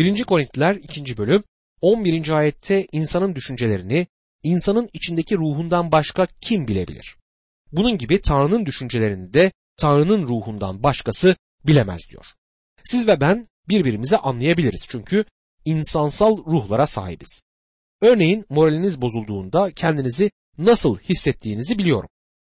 1. Korintiler 2. bölüm 11. ayette insanın düşüncelerini, insanın içindeki ruhundan başka kim bilebilir? Bunun gibi Tanrı'nın düşüncelerini de Tanrı'nın ruhundan başkası bilemez diyor. Siz ve ben birbirimizi anlayabiliriz çünkü insansal ruhlara sahibiz. Örneğin moraliniz bozulduğunda kendinizi nasıl hissettiğinizi biliyorum.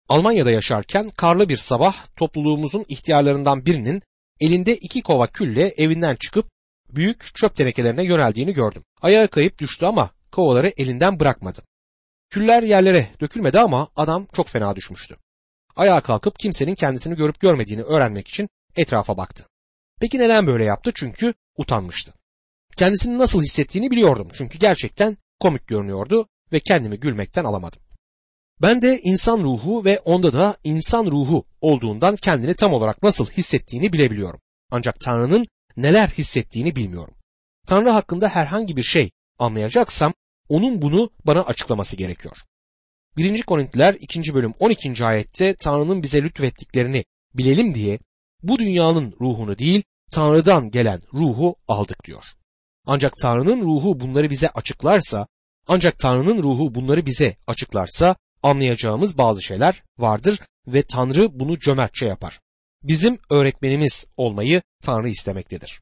Almanya'da yaşarken karlı bir sabah topluluğumuzun ihtiyarlarından birinin elinde iki kova külle evinden çıkıp büyük çöp tenekelerine yöneldiğini gördüm. Ayağı kayıp düştü ama kovaları elinden bırakmadı. Küller yerlere dökülmedi ama adam çok fena düşmüştü. Ayağa kalkıp kimsenin kendisini görüp görmediğini öğrenmek için etrafa baktı. Peki neden böyle yaptı? Çünkü utanmıştı. Kendisini nasıl hissettiğini biliyordum çünkü gerçekten komik görünüyordu ve kendimi gülmekten alamadım. Ben de insan ruhu ve onda da insan ruhu olduğundan kendini tam olarak nasıl hissettiğini bilebiliyorum. Ancak Tanrı'nın neler hissettiğini bilmiyorum. Tanrı hakkında herhangi bir şey anlayacaksam onun bunu bana açıklaması gerekiyor. 1. Korintiler 2. bölüm 12. ayette Tanrı'nın bize lütfettiklerini bilelim diye bu dünyanın ruhunu değil Tanrı'dan gelen ruhu aldık diyor. Ancak Tanrı'nın ruhu bunları bize açıklarsa, ancak Tanrı'nın ruhu bunları bize açıklarsa anlayacağımız bazı şeyler vardır ve Tanrı bunu cömertçe yapar. Bizim öğretmenimiz olmayı Tanrı istemektedir.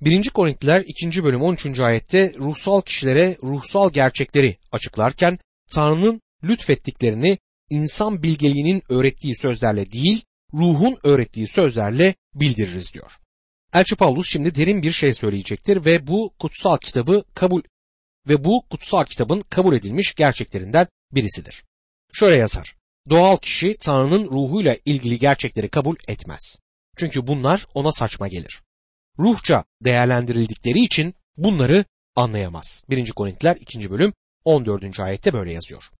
1. Korintiler 2. bölüm 13. ayette ruhsal kişilere ruhsal gerçekleri açıklarken Tanrı'nın lütfettiklerini insan bilgeliğinin öğrettiği sözlerle değil, ruhun öğrettiği sözlerle bildiririz diyor. Elçi Paulus şimdi derin bir şey söyleyecektir ve bu kutsal kitabı kabul ve bu kutsal kitabın kabul edilmiş gerçeklerinden birisidir. Şöyle yazar. Doğal kişi Tanrı'nın ruhuyla ilgili gerçekleri kabul etmez. Çünkü bunlar ona saçma gelir. Ruhça değerlendirildikleri için bunları anlayamaz. 1. Korintiler 2. bölüm 14. ayette böyle yazıyor.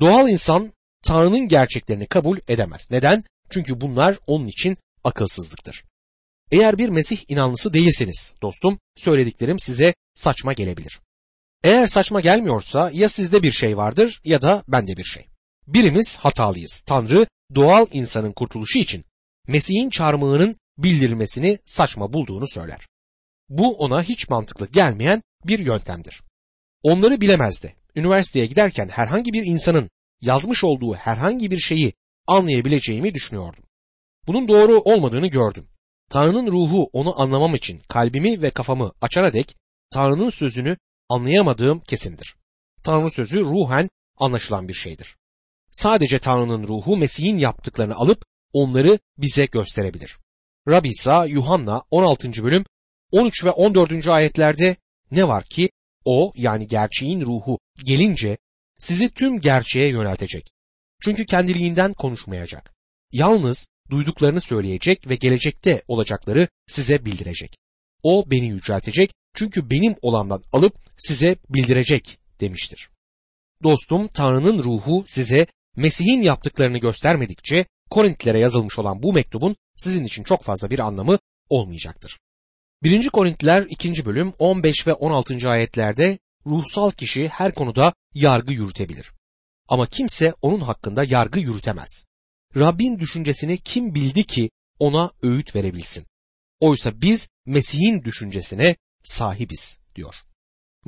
Doğal insan Tanrı'nın gerçeklerini kabul edemez. Neden? Çünkü bunlar onun için akılsızlıktır. Eğer bir Mesih inanlısı değilseniz dostum söylediklerim size saçma gelebilir. Eğer saçma gelmiyorsa ya sizde bir şey vardır ya da bende bir şey. Birimiz hatalıyız. Tanrı doğal insanın kurtuluşu için Mesih'in çarmıhının bildirilmesini saçma bulduğunu söyler. Bu ona hiç mantıklı gelmeyen bir yöntemdir. Onları bilemezdi. Üniversiteye giderken herhangi bir insanın yazmış olduğu herhangi bir şeyi anlayabileceğimi düşünüyordum. Bunun doğru olmadığını gördüm. Tanrı'nın ruhu onu anlamam için kalbimi ve kafamı açana dek Tanrı'nın sözünü anlayamadığım kesindir. Tanrı sözü ruhen anlaşılan bir şeydir. Sadece Tanrı'nın ruhu Mesih'in yaptıklarını alıp onları bize gösterebilir. Rabbi İsa Yuhanna 16. bölüm 13 ve 14. ayetlerde ne var ki o yani gerçeğin ruhu gelince sizi tüm gerçeğe yöneltecek. Çünkü kendiliğinden konuşmayacak. Yalnız duyduklarını söyleyecek ve gelecekte olacakları size bildirecek. O beni yüceltecek çünkü benim olandan alıp size bildirecek demiştir. Dostum Tanrı'nın ruhu size Mesih'in yaptıklarını göstermedikçe Korintlilere yazılmış olan bu mektubun sizin için çok fazla bir anlamı olmayacaktır. 1. Korintliler 2. bölüm 15 ve 16. ayetlerde ruhsal kişi her konuda yargı yürütebilir. Ama kimse onun hakkında yargı yürütemez. Rabbin düşüncesini kim bildi ki ona öğüt verebilsin? Oysa biz Mesih'in düşüncesine sahibiz diyor.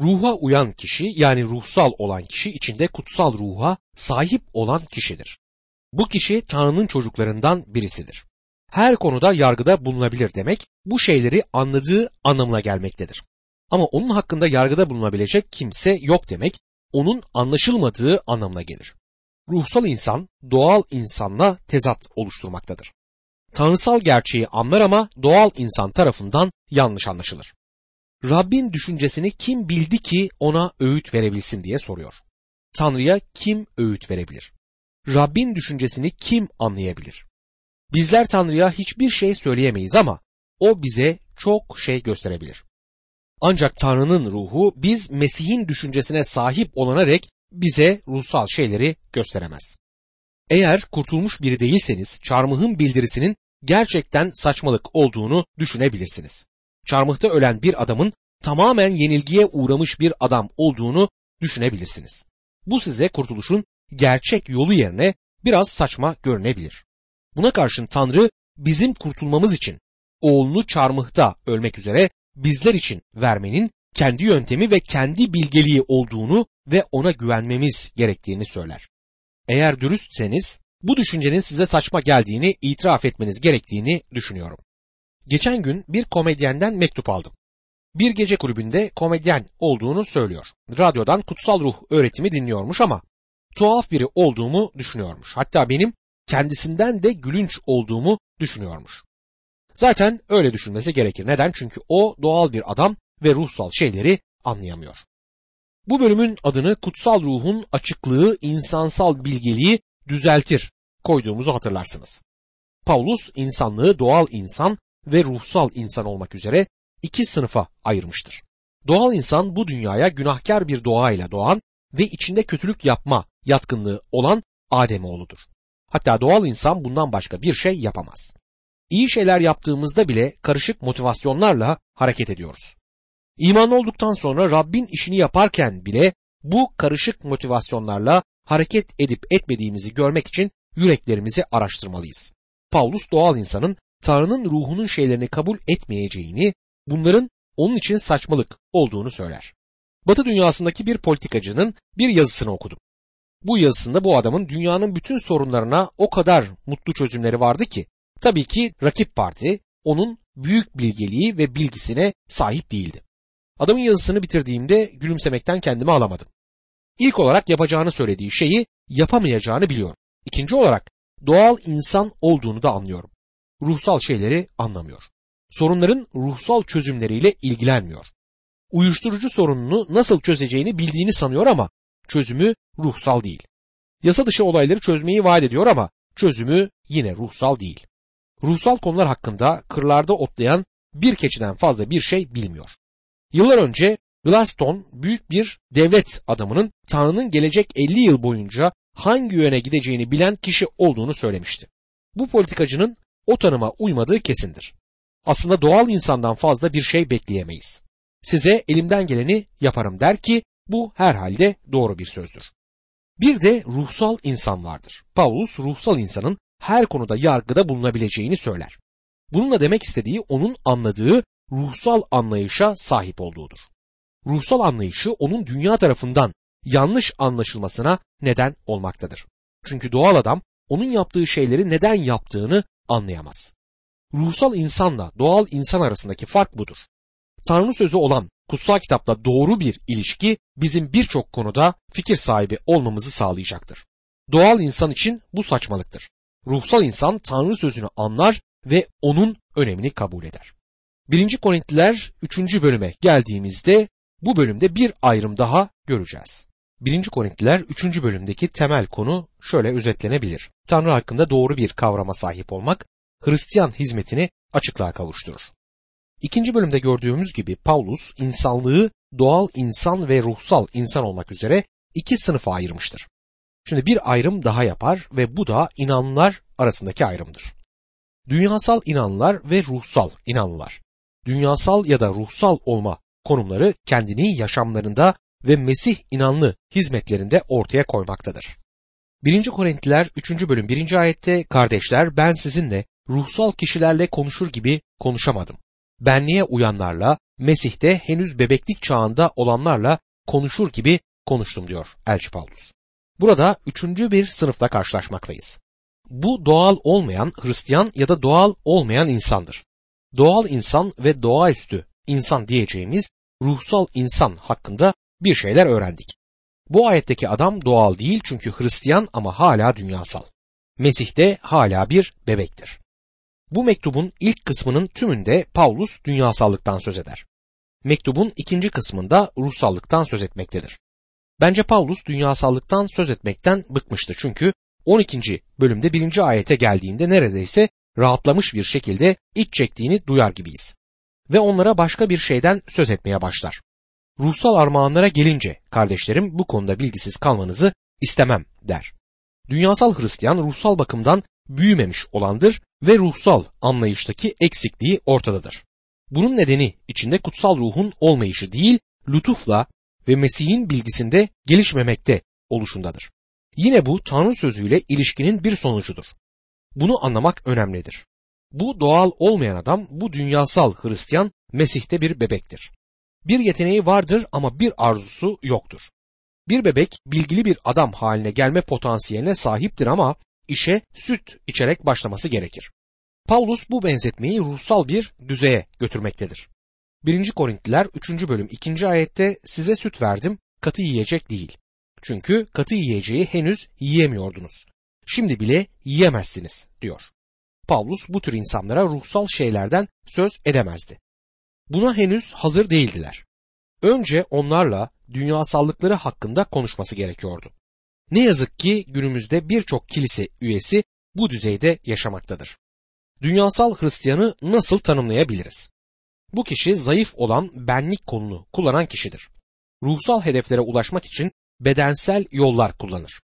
Ruha uyan kişi yani ruhsal olan kişi içinde kutsal ruha sahip olan kişidir. Bu kişi Tanrı'nın çocuklarından birisidir. Her konuda yargıda bulunabilir demek bu şeyleri anladığı anlamına gelmektedir. Ama onun hakkında yargıda bulunabilecek kimse yok demek onun anlaşılmadığı anlamına gelir. Ruhsal insan doğal insanla tezat oluşturmaktadır. Tanrısal gerçeği anlar ama doğal insan tarafından yanlış anlaşılır. Rabbin düşüncesini kim bildi ki ona öğüt verebilsin diye soruyor. Tanrı'ya kim öğüt verebilir? Rabbin düşüncesini kim anlayabilir? Bizler Tanrı'ya hiçbir şey söyleyemeyiz ama o bize çok şey gösterebilir. Ancak Tanrı'nın ruhu biz Mesih'in düşüncesine sahip olana dek bize ruhsal şeyleri gösteremez. Eğer kurtulmuş biri değilseniz çarmıhın bildirisinin gerçekten saçmalık olduğunu düşünebilirsiniz. Çarmıhta ölen bir adamın tamamen yenilgiye uğramış bir adam olduğunu düşünebilirsiniz. Bu size kurtuluşun gerçek yolu yerine biraz saçma görünebilir. Buna karşın Tanrı bizim kurtulmamız için oğlunu çarmıhta ölmek üzere bizler için vermenin kendi yöntemi ve kendi bilgeliği olduğunu ve ona güvenmemiz gerektiğini söyler. Eğer dürüstseniz bu düşüncenin size saçma geldiğini itiraf etmeniz gerektiğini düşünüyorum. Geçen gün bir komedyenden mektup aldım. Bir gece kulübünde komedyen olduğunu söylüyor. Radyodan kutsal ruh öğretimi dinliyormuş ama tuhaf biri olduğumu düşünüyormuş. Hatta benim kendisinden de gülünç olduğumu düşünüyormuş. Zaten öyle düşünmesi gerekir. Neden? Çünkü o doğal bir adam ve ruhsal şeyleri anlayamıyor. Bu bölümün adını kutsal ruhun açıklığı, insansal bilgeliği düzeltir koyduğumuzu hatırlarsınız. Paulus insanlığı doğal insan ve ruhsal insan olmak üzere iki sınıfa ayırmıştır. Doğal insan bu dünyaya günahkar bir doğayla doğan ve içinde kötülük yapma yatkınlığı olan Ademoğludur. Hatta doğal insan bundan başka bir şey yapamaz. İyi şeyler yaptığımızda bile karışık motivasyonlarla hareket ediyoruz. İmanlı olduktan sonra Rabbin işini yaparken bile bu karışık motivasyonlarla hareket edip etmediğimizi görmek için yüreklerimizi araştırmalıyız. Paulus doğal insanın Tanrı'nın ruhunun şeylerini kabul etmeyeceğini, bunların onun için saçmalık olduğunu söyler. Batı dünyasındaki bir politikacının bir yazısını okudum. Bu yazısında bu adamın dünyanın bütün sorunlarına o kadar mutlu çözümleri vardı ki, tabii ki rakip parti onun büyük bilgeliği ve bilgisine sahip değildi. Adamın yazısını bitirdiğimde gülümsemekten kendimi alamadım. İlk olarak yapacağını söylediği şeyi yapamayacağını biliyorum. İkinci olarak doğal insan olduğunu da anlıyorum. Ruhsal şeyleri anlamıyor. Sorunların ruhsal çözümleriyle ilgilenmiyor. Uyuşturucu sorununu nasıl çözeceğini bildiğini sanıyor ama çözümü ruhsal değil. Yasa dışı olayları çözmeyi vaat ediyor ama çözümü yine ruhsal değil. Ruhsal konular hakkında kırlarda otlayan bir keçiden fazla bir şey bilmiyor. Yıllar önce Glaston büyük bir devlet adamının Tanrı'nın gelecek 50 yıl boyunca hangi yöne gideceğini bilen kişi olduğunu söylemişti. Bu politikacının o tanıma uymadığı kesindir. Aslında doğal insandan fazla bir şey bekleyemeyiz. Size elimden geleni yaparım der ki bu herhalde doğru bir sözdür. Bir de ruhsal insan vardır. Paulus ruhsal insanın her konuda yargıda bulunabileceğini söyler. Bununla demek istediği onun anladığı ruhsal anlayışa sahip olduğudur. Ruhsal anlayışı onun dünya tarafından yanlış anlaşılmasına neden olmaktadır. Çünkü doğal adam onun yaptığı şeyleri neden yaptığını anlayamaz. Ruhsal insanla doğal insan arasındaki fark budur. Tanrı sözü olan kutsal kitapla doğru bir ilişki bizim birçok konuda fikir sahibi olmamızı sağlayacaktır. Doğal insan için bu saçmalıktır. Ruhsal insan Tanrı sözünü anlar ve onun önemini kabul eder. 1. Korintliler 3. bölüme geldiğimizde bu bölümde bir ayrım daha göreceğiz. 1. Korintliler 3. bölümdeki temel konu şöyle özetlenebilir. Tanrı hakkında doğru bir kavrama sahip olmak, Hristiyan hizmetini açıklığa kavuşturur. İkinci bölümde gördüğümüz gibi Paulus insanlığı doğal insan ve ruhsal insan olmak üzere iki sınıfa ayırmıştır. Şimdi bir ayrım daha yapar ve bu da inanlılar arasındaki ayrımdır. Dünyasal inanlılar ve ruhsal inanlılar. Dünyasal ya da ruhsal olma konumları kendini yaşamlarında ve Mesih inanlı hizmetlerinde ortaya koymaktadır. 1. Korintliler 3. bölüm 1. ayette kardeşler ben sizinle ruhsal kişilerle konuşur gibi konuşamadım. Benliğe uyanlarla, Mesih'te henüz bebeklik çağında olanlarla konuşur gibi konuştum diyor Elçi Paulus. Burada üçüncü bir sınıfta karşılaşmaktayız. Bu doğal olmayan Hristiyan ya da doğal olmayan insandır. Doğal insan ve doğaüstü insan diyeceğimiz ruhsal insan hakkında bir şeyler öğrendik. Bu ayetteki adam doğal değil çünkü Hristiyan ama hala dünyasal. Mesih de hala bir bebektir. Bu mektubun ilk kısmının tümünde Paulus dünyasallıktan söz eder. Mektubun ikinci kısmında ruhsallıktan söz etmektedir. Bence Paulus dünyasallıktan söz etmekten bıkmıştı çünkü 12. bölümde 1. ayete geldiğinde neredeyse rahatlamış bir şekilde iç çektiğini duyar gibiyiz. Ve onlara başka bir şeyden söz etmeye başlar. Ruhsal armağanlara gelince kardeşlerim bu konuda bilgisiz kalmanızı istemem der. Dünyasal Hristiyan ruhsal bakımdan büyümemiş olandır ve ruhsal anlayıştaki eksikliği ortadadır. Bunun nedeni içinde kutsal ruhun olmayışı değil, lütufla ve Mesih'in bilgisinde gelişmemekte oluşundadır. Yine bu Tanrı sözüyle ilişkinin bir sonucudur. Bunu anlamak önemlidir. Bu doğal olmayan adam bu dünyasal Hristiyan Mesih'te bir bebektir. Bir yeteneği vardır ama bir arzusu yoktur. Bir bebek bilgili bir adam haline gelme potansiyeline sahiptir ama işe süt içerek başlaması gerekir. Paulus bu benzetmeyi ruhsal bir düzeye götürmektedir. 1. Korintliler 3. bölüm 2. ayette size süt verdim katı yiyecek değil. Çünkü katı yiyeceği henüz yiyemiyordunuz. Şimdi bile yiyemezsiniz diyor. Paulus bu tür insanlara ruhsal şeylerden söz edemezdi. Buna henüz hazır değildiler. Önce onlarla dünyasallıkları hakkında konuşması gerekiyordu. Ne yazık ki günümüzde birçok kilise üyesi bu düzeyde yaşamaktadır. Dünyasal Hristiyanı nasıl tanımlayabiliriz? Bu kişi zayıf olan benlik konunu kullanan kişidir. Ruhsal hedeflere ulaşmak için bedensel yollar kullanır.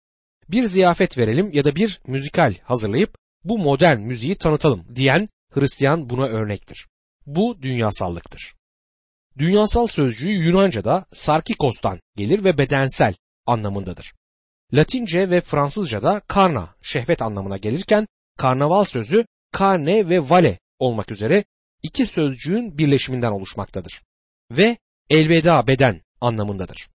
Bir ziyafet verelim ya da bir müzikal hazırlayıp bu modern müziği tanıtalım diyen Hristiyan buna örnektir. Bu dünyasallıktır. Dünyasal sözcüğü Yunanca'da sarkikos'tan gelir ve bedensel anlamındadır. Latince ve Fransızca'da karna, şehvet anlamına gelirken karnaval sözü karne ve vale olmak üzere iki sözcüğün birleşiminden oluşmaktadır. Ve elveda beden anlamındadır.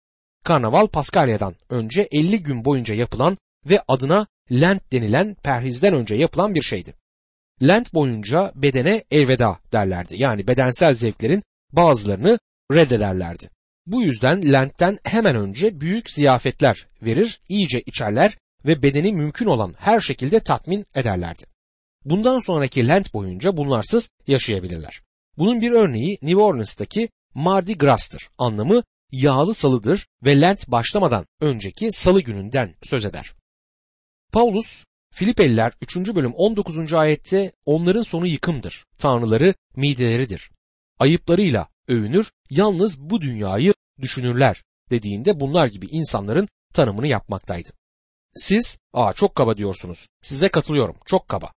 Karnaval Paskalya'dan önce 50 gün boyunca yapılan ve adına Lent denilen perhizden önce yapılan bir şeydi. Lent boyunca bedene elveda derlerdi. Yani bedensel zevklerin bazılarını reddederlerdi. Bu yüzden Lent'ten hemen önce büyük ziyafetler verir, iyice içerler ve bedeni mümkün olan her şekilde tatmin ederlerdi. Bundan sonraki Lent boyunca bunlarsız yaşayabilirler. Bunun bir örneği New Orleans'taki Mardi Gras'tır. Anlamı yağlı salıdır ve Lent başlamadan önceki salı gününden söz eder. Paulus Filipeliler 3. bölüm 19. ayette onların sonu yıkımdır. Tanrıları mideleridir. Ayıplarıyla övünür, yalnız bu dünyayı düşünürler dediğinde bunlar gibi insanların tanımını yapmaktaydı. Siz, aa çok kaba diyorsunuz. Size katılıyorum, çok kaba.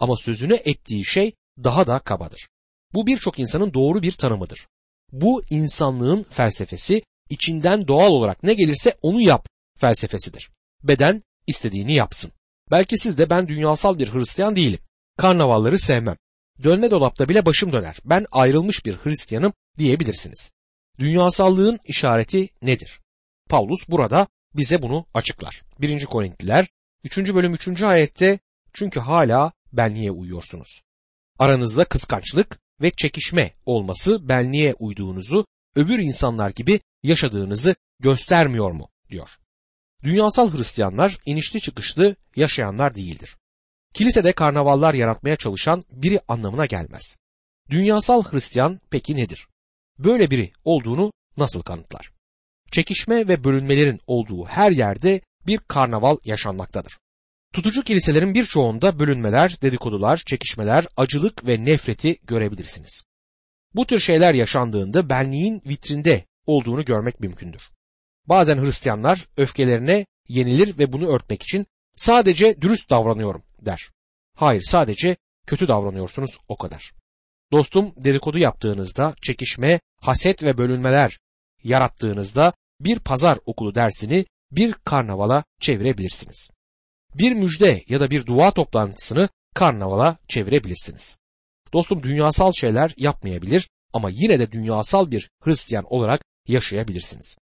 Ama sözünü ettiği şey daha da kabadır. Bu birçok insanın doğru bir tanımıdır. Bu insanlığın felsefesi, içinden doğal olarak ne gelirse onu yap felsefesidir. Beden istediğini yapsın. Belki siz de ben dünyasal bir Hristiyan değilim. Karnavalları sevmem. Dönme dolapta bile başım döner. Ben ayrılmış bir Hristiyanım diyebilirsiniz. Dünyasallığın işareti nedir? Paulus burada bize bunu açıklar. 1. Korintliler 3. bölüm 3. ayette çünkü hala benliğe uyuyorsunuz. Aranızda kıskançlık ve çekişme olması benliğe uyduğunuzu, öbür insanlar gibi yaşadığınızı göstermiyor mu? diyor. Dünyasal Hristiyanlar inişli çıkışlı yaşayanlar değildir. Kilisede karnavallar yaratmaya çalışan biri anlamına gelmez. Dünyasal Hristiyan peki nedir? Böyle biri olduğunu nasıl kanıtlar? Çekişme ve bölünmelerin olduğu her yerde bir karnaval yaşanmaktadır. Tutucu kiliselerin birçoğunda bölünmeler, dedikodular, çekişmeler, acılık ve nefreti görebilirsiniz. Bu tür şeyler yaşandığında benliğin vitrinde olduğunu görmek mümkündür. Bazen Hristiyanlar öfkelerine yenilir ve bunu örtmek için sadece dürüst davranıyorum der. Hayır sadece kötü davranıyorsunuz o kadar. Dostum dedikodu yaptığınızda çekişme, haset ve bölünmeler yarattığınızda bir pazar okulu dersini bir karnavala çevirebilirsiniz. Bir müjde ya da bir dua toplantısını karnavala çevirebilirsiniz. Dostum dünyasal şeyler yapmayabilir ama yine de dünyasal bir Hristiyan olarak yaşayabilirsiniz.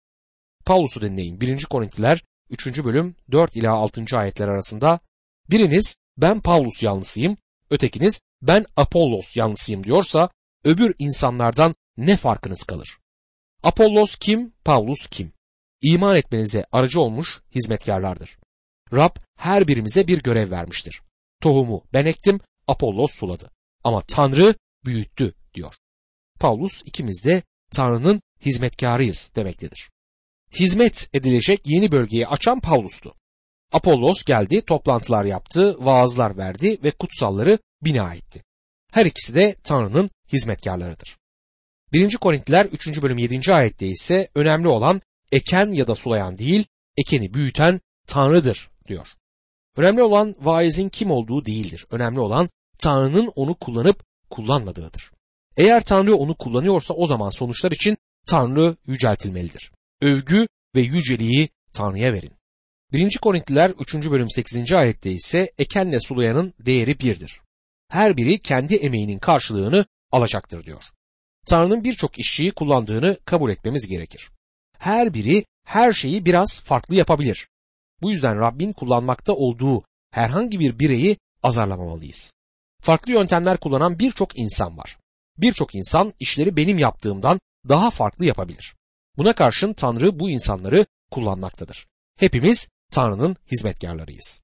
Paulus'u dinleyin 1. Korintliler 3. bölüm 4 ila 6. ayetler arasında biriniz ben Paulus yanlısıyım, ötekiniz ben Apollos yanlısıyım diyorsa öbür insanlardan ne farkınız kalır? Apollos kim, Paulus kim? İman etmenize aracı olmuş hizmetkarlardır. Rab her birimize bir görev vermiştir. Tohumu ben ektim, Apollos suladı. Ama Tanrı büyüttü diyor. Paulus ikimiz de Tanrı'nın hizmetkarıyız demektedir. Hizmet edilecek yeni bölgeyi açan Paulus'tu. Apollos geldi, toplantılar yaptı, vaazlar verdi ve kutsalları bina etti. Her ikisi de Tanrı'nın hizmetkarlarıdır. 1. Korintiler 3. bölüm 7. ayette ise önemli olan eken ya da sulayan değil, ekeni büyüten Tanrı'dır diyor. Önemli olan vaizin kim olduğu değildir. Önemli olan Tanrı'nın onu kullanıp kullanmadığıdır. Eğer Tanrı onu kullanıyorsa o zaman sonuçlar için Tanrı yüceltilmelidir. Övgü ve yüceliği Tanrı'ya verin. 1. Korintliler 3. bölüm 8. ayette ise ekenle sulayanın değeri birdir. Her biri kendi emeğinin karşılığını alacaktır diyor. Tanrı'nın birçok işçiyi kullandığını kabul etmemiz gerekir. Her biri her şeyi biraz farklı yapabilir. Bu yüzden Rabbin kullanmakta olduğu herhangi bir bireyi azarlamamalıyız. Farklı yöntemler kullanan birçok insan var. Birçok insan işleri benim yaptığımdan daha farklı yapabilir. Buna karşın Tanrı bu insanları kullanmaktadır. Hepimiz Tanrı'nın hizmetkarlarıyız.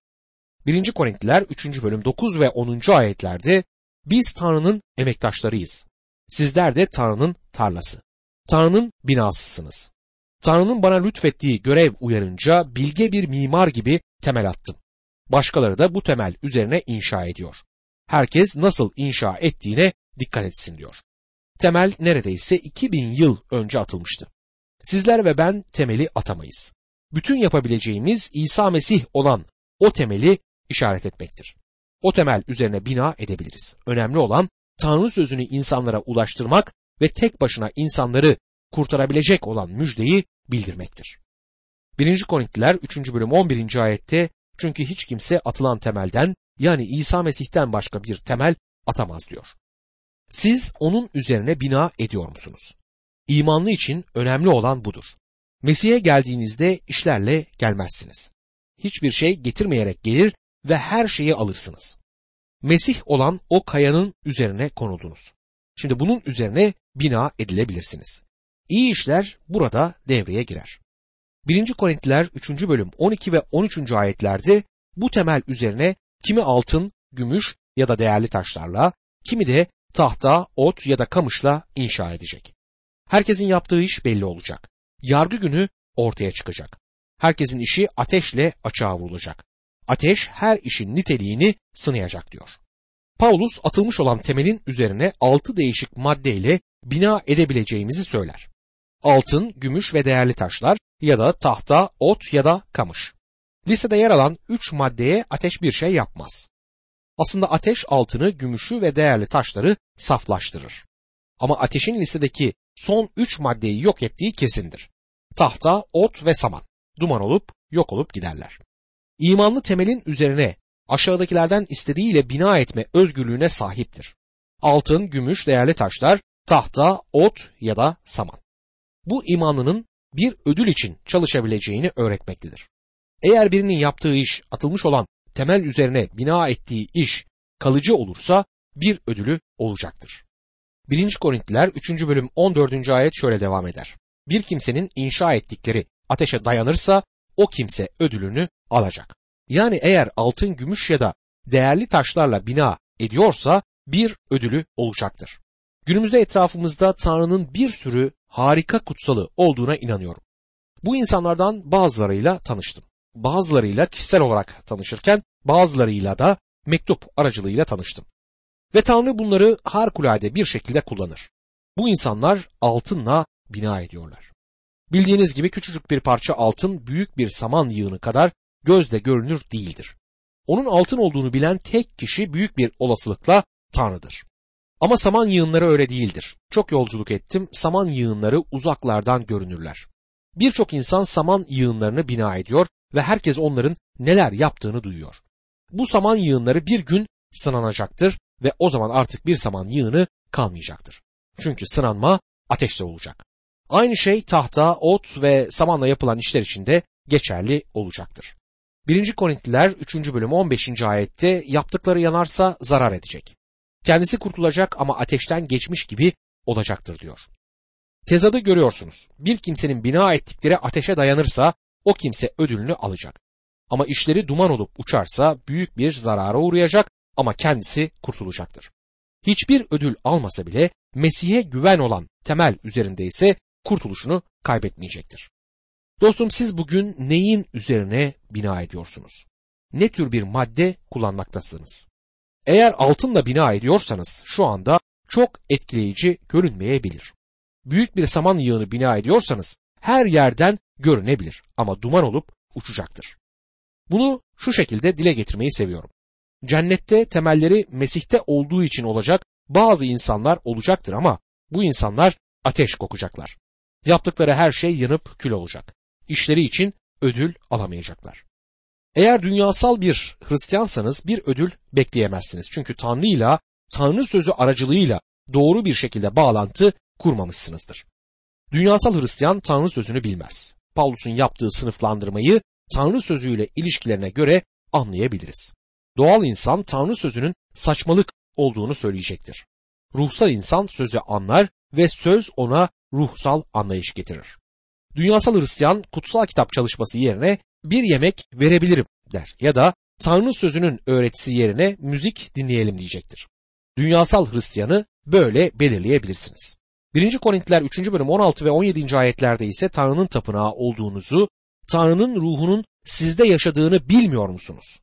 1. Korintliler 3. bölüm 9 ve 10. ayetlerde biz Tanrı'nın emektaşlarıyız. Sizler de Tanrı'nın tarlası. Tanrı'nın binasısınız. Tanrı'nın bana lütfettiği görev uyarınca bilge bir mimar gibi temel attım. Başkaları da bu temel üzerine inşa ediyor. Herkes nasıl inşa ettiğine dikkat etsin diyor. Temel neredeyse 2000 yıl önce atılmıştı. Sizler ve ben temeli atamayız. Bütün yapabileceğimiz İsa Mesih olan o temeli işaret etmektir. O temel üzerine bina edebiliriz. Önemli olan Tanrı sözünü insanlara ulaştırmak ve tek başına insanları kurtarabilecek olan müjdeyi bildirmektir. 1. Korintiler 3. bölüm 11. ayette çünkü hiç kimse atılan temelden yani İsa Mesih'ten başka bir temel atamaz diyor. Siz onun üzerine bina ediyor musunuz? İmanlı için önemli olan budur. Mesih'e geldiğinizde işlerle gelmezsiniz. Hiçbir şey getirmeyerek gelir ve her şeyi alırsınız. Mesih olan o kayanın üzerine konuldunuz. Şimdi bunun üzerine bina edilebilirsiniz. İyi işler burada devreye girer. 1. Korintliler 3. bölüm 12 ve 13. ayetlerde bu temel üzerine kimi altın, gümüş ya da değerli taşlarla, kimi de tahta, ot ya da kamışla inşa edecek. Herkesin yaptığı iş belli olacak. Yargı günü ortaya çıkacak. Herkesin işi ateşle açığa vurulacak. Ateş her işin niteliğini sınayacak diyor. Paulus atılmış olan temelin üzerine altı değişik maddeyle bina edebileceğimizi söyler. Altın, gümüş ve değerli taşlar ya da tahta, ot ya da kamış. Listede yer alan üç maddeye ateş bir şey yapmaz. Aslında ateş altını, gümüşü ve değerli taşları saflaştırır. Ama ateşin listedeki son üç maddeyi yok ettiği kesindir. Tahta, ot ve saman duman olup yok olup giderler. İmanlı temelin üzerine aşağıdakilerden istediğiyle bina etme özgürlüğüne sahiptir. Altın, gümüş, değerli taşlar, tahta, ot ya da saman. Bu imanlının bir ödül için çalışabileceğini öğretmektedir. Eğer birinin yaptığı iş atılmış olan temel üzerine bina ettiği iş kalıcı olursa bir ödülü olacaktır. 1. Korintliler 3. bölüm 14. ayet şöyle devam eder. Bir kimsenin inşa ettikleri ateşe dayanırsa o kimse ödülünü alacak. Yani eğer altın, gümüş ya da değerli taşlarla bina ediyorsa bir ödülü olacaktır. Günümüzde etrafımızda Tanrı'nın bir sürü harika kutsalı olduğuna inanıyorum. Bu insanlardan bazılarıyla tanıştım. Bazılarıyla kişisel olarak tanışırken bazılarıyla da mektup aracılığıyla tanıştım. Ve Tanrı bunları harikulade bir şekilde kullanır. Bu insanlar altınla bina ediyorlar. Bildiğiniz gibi küçücük bir parça altın büyük bir saman yığını kadar gözle görünür değildir. Onun altın olduğunu bilen tek kişi büyük bir olasılıkla Tanrı'dır. Ama saman yığınları öyle değildir. Çok yolculuk ettim, saman yığınları uzaklardan görünürler. Birçok insan saman yığınlarını bina ediyor ve herkes onların neler yaptığını duyuyor. Bu saman yığınları bir gün sınanacaktır ve o zaman artık bir saman yığını kalmayacaktır. Çünkü sınanma ateşte olacak. Aynı şey tahta, ot ve samanla yapılan işler için de geçerli olacaktır. 1. Korintliler 3. bölüm 15. ayette yaptıkları yanarsa zarar edecek. Kendisi kurtulacak ama ateşten geçmiş gibi olacaktır diyor. Tezadı görüyorsunuz. Bir kimsenin bina ettikleri ateşe dayanırsa o kimse ödülünü alacak. Ama işleri duman olup uçarsa büyük bir zarara uğrayacak ama kendisi kurtulacaktır. Hiçbir ödül almasa bile Mesih'e güven olan temel üzerinde ise kurtuluşunu kaybetmeyecektir. Dostum siz bugün neyin üzerine bina ediyorsunuz? Ne tür bir madde kullanmaktasınız? Eğer altınla bina ediyorsanız şu anda çok etkileyici görünmeyebilir. Büyük bir saman yığını bina ediyorsanız her yerden görünebilir ama duman olup uçacaktır. Bunu şu şekilde dile getirmeyi seviyorum. Cennette temelleri Mesih'te olduğu için olacak bazı insanlar olacaktır ama bu insanlar ateş kokacaklar. Yaptıkları her şey yanıp kül olacak. İşleri için ödül alamayacaklar. Eğer dünyasal bir Hristiyansanız bir ödül bekleyemezsiniz. Çünkü Tanrı ile Tanrı sözü aracılığıyla doğru bir şekilde bağlantı kurmamışsınızdır. Dünyasal Hristiyan Tanrı sözünü bilmez. Paulus'un yaptığı sınıflandırmayı Tanrı sözüyle ilişkilerine göre anlayabiliriz. Doğal insan Tanrı sözünün saçmalık olduğunu söyleyecektir. Ruhsal insan sözü anlar ve söz ona ruhsal anlayış getirir. Dünyasal Hristiyan kutsal kitap çalışması yerine bir yemek verebilirim der ya da Tanrı sözünün öğretisi yerine müzik dinleyelim diyecektir. Dünyasal Hristiyanı böyle belirleyebilirsiniz. 1. Korintiler 3. bölüm 16 ve 17. ayetlerde ise Tanrı'nın tapınağı olduğunuzu, Tanrı'nın ruhunun sizde yaşadığını bilmiyor musunuz?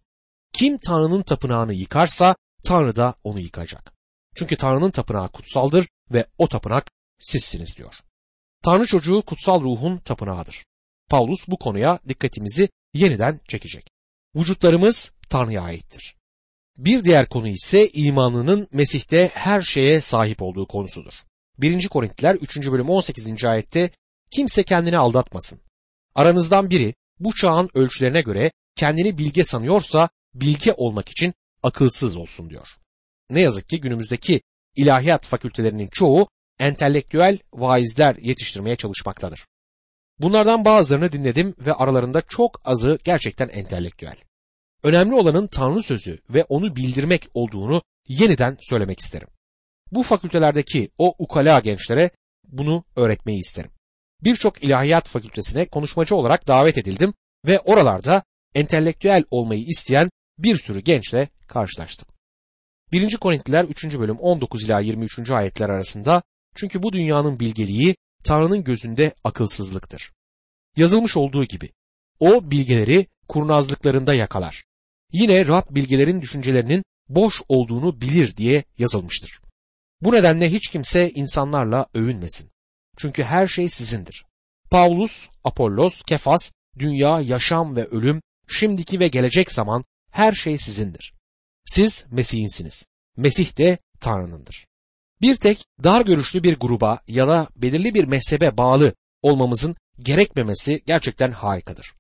Kim Tanrı'nın tapınağını yıkarsa Tanrı da onu yıkacak. Çünkü Tanrı'nın tapınağı kutsaldır ve o tapınak sizsiniz diyor. Tanrı çocuğu kutsal ruhun tapınağıdır. Paulus bu konuya dikkatimizi yeniden çekecek. Vücutlarımız Tanrı'ya aittir. Bir diğer konu ise imanının Mesih'te her şeye sahip olduğu konusudur. 1. Korintiler 3. bölüm 18. ayette kimse kendini aldatmasın. Aranızdan biri bu çağın ölçülerine göre kendini bilge sanıyorsa bilge olmak için akılsız olsun diyor. Ne yazık ki günümüzdeki ilahiyat fakültelerinin çoğu entelektüel vaizler yetiştirmeye çalışmaktadır. Bunlardan bazılarını dinledim ve aralarında çok azı gerçekten entelektüel. Önemli olanın Tanrı sözü ve onu bildirmek olduğunu yeniden söylemek isterim. Bu fakültelerdeki o ukala gençlere bunu öğretmeyi isterim. Birçok ilahiyat fakültesine konuşmacı olarak davet edildim ve oralarda entelektüel olmayı isteyen bir sürü gençle karşılaştım. 1. Korintliler 3. bölüm 19 ila 23. ayetler arasında çünkü bu dünyanın bilgeliği Tanrı'nın gözünde akılsızlıktır. Yazılmış olduğu gibi o bilgeleri kurnazlıklarında yakalar. Yine Rab bilgelerin düşüncelerinin boş olduğunu bilir diye yazılmıştır. Bu nedenle hiç kimse insanlarla övünmesin. Çünkü her şey sizindir. Paulus, Apollos, Kefas, dünya, yaşam ve ölüm, şimdiki ve gelecek zaman her şey sizindir. Siz Mesih'insiniz. Mesih de Tanrı'nındır. Bir tek dar görüşlü bir gruba ya da belirli bir mezhebe bağlı olmamızın gerekmemesi gerçekten harikadır.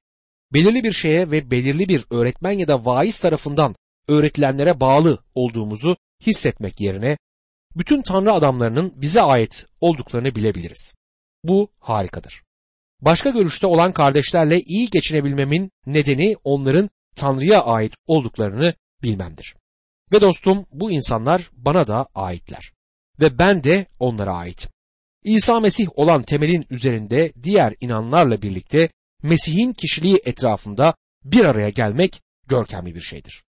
Belirli bir şeye ve belirli bir öğretmen ya da vaiz tarafından öğretilenlere bağlı olduğumuzu hissetmek yerine bütün Tanrı adamlarının bize ait olduklarını bilebiliriz. Bu harikadır. Başka görüşte olan kardeşlerle iyi geçinebilmemin nedeni onların Tanrı'ya ait olduklarını bilmemdir. Ve dostum bu insanlar bana da aitler. Ve ben de onlara aitim. İsa Mesih olan temelin üzerinde diğer inanlarla birlikte Mesih'in kişiliği etrafında bir araya gelmek görkemli bir şeydir.